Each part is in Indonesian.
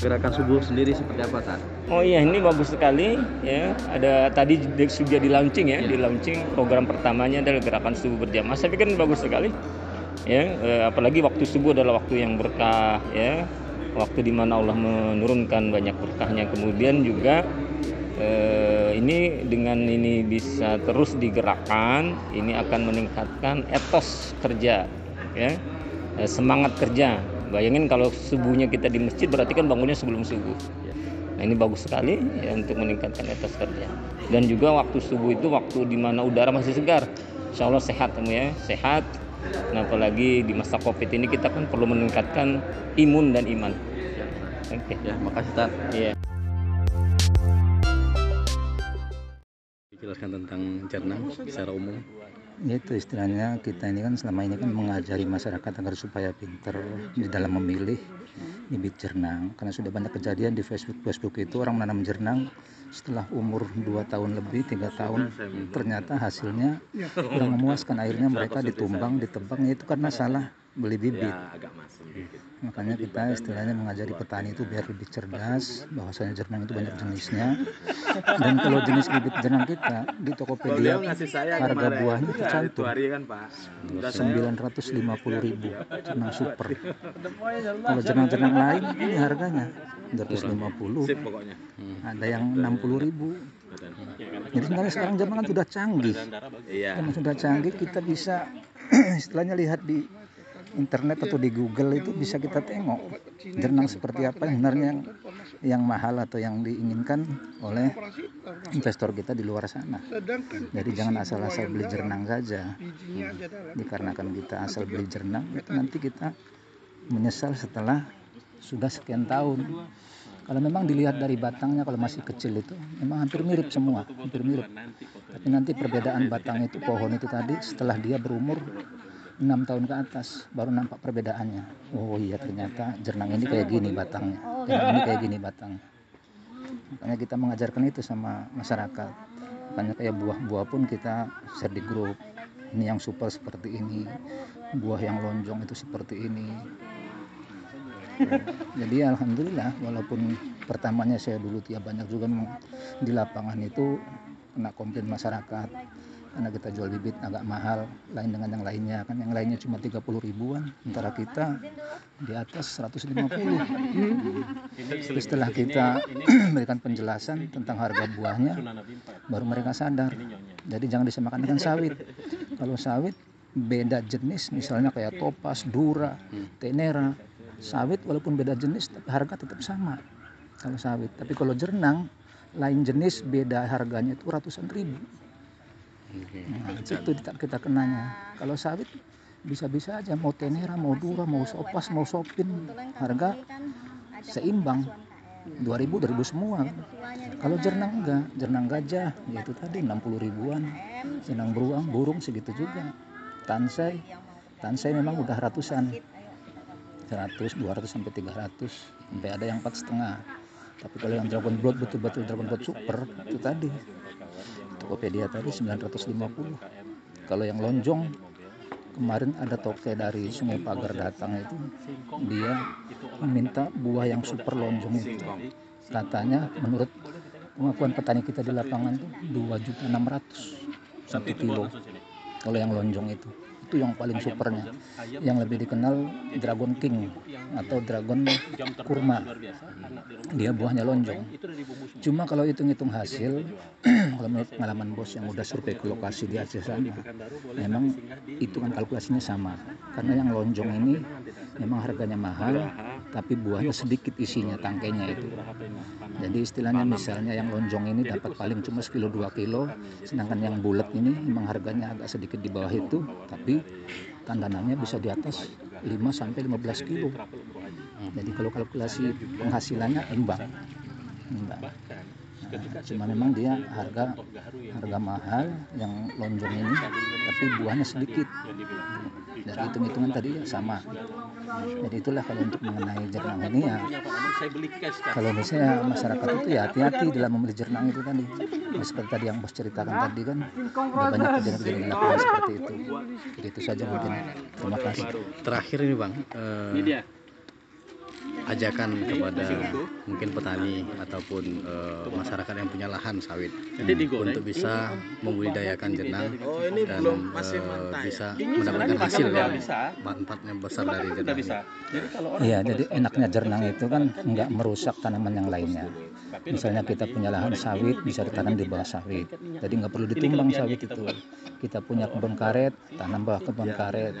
gerakan subuh sendiri seperti apa Tan? Oh iya ini bagus sekali ya. Ada tadi di- sudah di launching ya, di launching program pertamanya adalah gerakan subuh berjamaah. Saya pikir ini bagus sekali. Ya, eh, apalagi waktu subuh adalah waktu yang berkah ya. Waktu di mana Allah menurunkan banyak berkahnya. Kemudian juga eh, ini dengan ini bisa terus digerakkan, ini akan meningkatkan etos kerja ya. Eh, semangat kerja. Bayangin kalau subuhnya kita di masjid berarti kan bangunnya sebelum subuh. Nah ini bagus sekali ya untuk meningkatkan etos kerja. Dan juga waktu subuh itu waktu di mana udara masih segar. Insya Allah sehat kamu ya, sehat. Nah, apalagi di masa covid ini kita kan perlu meningkatkan imun dan iman. Oke. Ya, makasih Tan. Iya. Jelaskan tentang jernang secara umum. Itu istilahnya kita ini kan selama ini kan mengajari masyarakat agar supaya pinter di dalam memilih bibit jernang. Karena sudah banyak kejadian di Facebook Facebook itu orang menanam jernang setelah umur 2 tahun lebih tiga tahun ternyata hasilnya kurang memuaskan. Akhirnya mereka ditumbang ditebang. Itu karena salah beli bibit. Masuk. Makanya kita istilahnya mengajari petani itu biar lebih cerdas bahwasanya jernang itu banyak jenisnya. dan kalau jenis bibit jernang kita di Tokopedia harga buahnya tercantum kan Pak. 950 ribu. Jernang super. Kalau jernang-jernang lain ini harganya. 250 pokoknya. ada yang 60 ribu. Jadi sebenarnya sekarang zaman kan sudah canggih. Iya. karena sudah canggih kita bisa istilahnya lihat di internet atau di Google itu bisa kita tengok jernang seperti apa yang sebenarnya yang, yang mahal atau yang diinginkan oleh investor kita di luar sana. Jadi jangan asal-asal beli jernang saja. Dikarenakan kita asal beli jernang itu nanti kita menyesal setelah sudah sekian tahun. Kalau memang dilihat dari batangnya kalau masih kecil itu memang hampir mirip semua, hampir mirip. Tapi nanti perbedaan batang itu pohon itu tadi setelah dia berumur enam tahun ke atas baru nampak perbedaannya. Oh iya ternyata jernang ini kayak gini batangnya, jernang ini kayak gini batangnya. Makanya kita mengajarkan itu sama masyarakat. Makanya kayak buah-buah pun kita share di grup. Ini yang super seperti ini, buah yang lonjong itu seperti ini. Jadi alhamdulillah walaupun pertamanya saya dulu tiap banyak juga di lapangan itu kena komplain masyarakat karena kita jual bibit agak mahal lain dengan yang lainnya. Kan yang lainnya cuma 30 ribuan sementara kita di atas 150 Tapi setelah kita berikan penjelasan tentang harga buahnya baru mereka sadar. Jadi jangan disamakan dengan sawit. Kalau sawit beda jenis. Misalnya kayak topas, dura, tenera. Sawit walaupun beda jenis tapi harga tetap sama kalau sawit. Tapi kalau jernang lain jenis beda harganya itu ratusan ribu Nah, itu kita, kita kenanya. Kalau sawit bisa-bisa aja mau tenera, mau dura, mau sopas, mau sopin, harga seimbang. 2000 2000 semua. Kalau jernang enggak, jernang gajah yaitu tadi 60 ribuan. Jernang beruang, burung segitu juga. Tansai, tansai memang udah ratusan. 100, 200 sampai 300, sampai ada yang empat setengah. Tapi kalau yang Dragon Blood betul-betul Dragon Blood Super itu tadi Tokopedia tadi 950 kalau yang lonjong kemarin ada toke dari Sungai Pagar datang itu dia meminta buah yang super lonjong itu. Katanya menurut pengakuan petani kita di lapangan itu 2 juta 600 satu kilo. Kalau yang lonjong itu itu yang paling supernya. yang lebih dikenal Dragon King atau Dragon Kurma. dia buahnya lonjong. cuma kalau hitung-hitung hasil kalau menurut pengalaman bos yang udah survei ke lokasi di Aceh sana memang hitungan kalkulasinya sama. Karena yang lonjong ini memang harganya mahal tapi buahnya sedikit isinya tangkainya itu. Jadi istilahnya misalnya yang lonjong ini dapat paling cuma sekilo dua kilo sedangkan yang bulat ini memang harganya agak sedikit di bawah itu tapi tandanannya bisa di atas 5 sampai 15 kilo. Jadi kalau kalkulasi penghasilannya imbang. Imbang. Nah, cuma memang dia harga harga mahal yang lonjong ini tapi buahnya sedikit dari hitung-hitungan tadi ya sama. Jadi itulah kalau untuk mengenai jernang ini ya kalau misalnya masyarakat itu ya hati-hati dalam memilih jernang itu tadi. Ya, seperti tadi yang bos ceritakan tadi kan ada banyak kejadian-kejadian di lapangan seperti itu. Jadi itu saja mungkin. Terima kasih. Terakhir ini Bang, eh, ajakan kepada mungkin petani ataupun eh, masyarakat yang punya lahan sawit. Untuk bisa membudidayakan jenang Oh, ini dan belum masih mantai. bisa mendapatkan hasil yang manfaat yang besar dari jenang. Iya, jadi enaknya jernang itu kan nggak merusak tanaman yang lainnya. Misalnya kita punya lahan sawit, bisa ditanam di bawah sawit. Jadi nggak perlu ditumbang sawit itu. Kita punya kebun karet, tanam bawah kebun karet.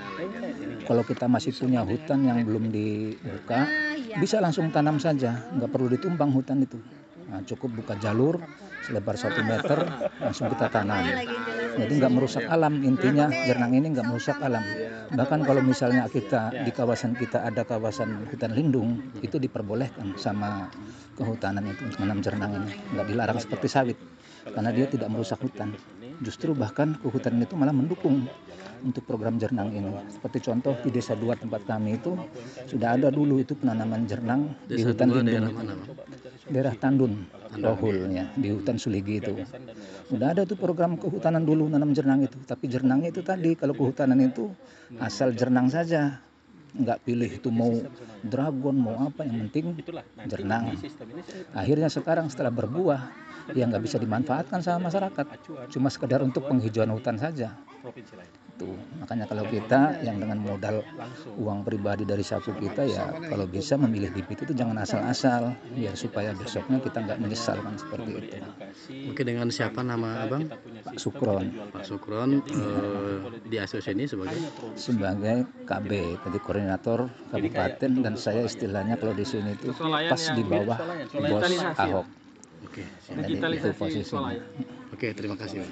Kalau kita masih punya hutan yang belum dibuka, bisa langsung tanam saja, nggak perlu ditumbang hutan itu. Nah, cukup buka jalur selebar satu meter, langsung kita tanam. Jadi nggak merusak alam intinya jernang ini nggak merusak alam. Bahkan kalau misalnya kita di kawasan kita ada kawasan hutan lindung itu diperbolehkan sama kehutanan itu untuk menanam jernang ini nggak dilarang seperti sawit karena dia tidak merusak hutan. Justru bahkan kehutanan itu malah mendukung untuk program jernang ini. Seperti contoh di desa dua tempat kami itu sudah ada dulu itu penanaman jernang di Desa hutan dua lindung daerah mana? Daerah Tandun, Rohul ya, di hutan Suligi itu. Udah ada tuh program kehutanan dulu nanam jernang itu, tapi jernangnya itu tadi kalau kehutanan itu asal jernang saja, nggak pilih itu mau dragon mau apa yang penting jernang. Akhirnya sekarang setelah berbuah, ya nggak bisa dimanfaatkan sama masyarakat, cuma sekedar untuk penghijauan hutan saja. Tuh, makanya kalau kita yang dengan modal uang pribadi dari saku kita ya kalau bisa memilih bibit itu jangan asal-asal biar supaya besoknya kita nggak menyesal kan seperti itu. Mungkin dengan siapa nama abang? Pak Sukron Pak Sukron eh, di asosiasi ini sebagai sebagai KB tadi koordinator kabupaten dan saya istilahnya kalau di sini itu pas di bawah bos Ahok. Oke, Jadi itu posisinya. oke terima kasih.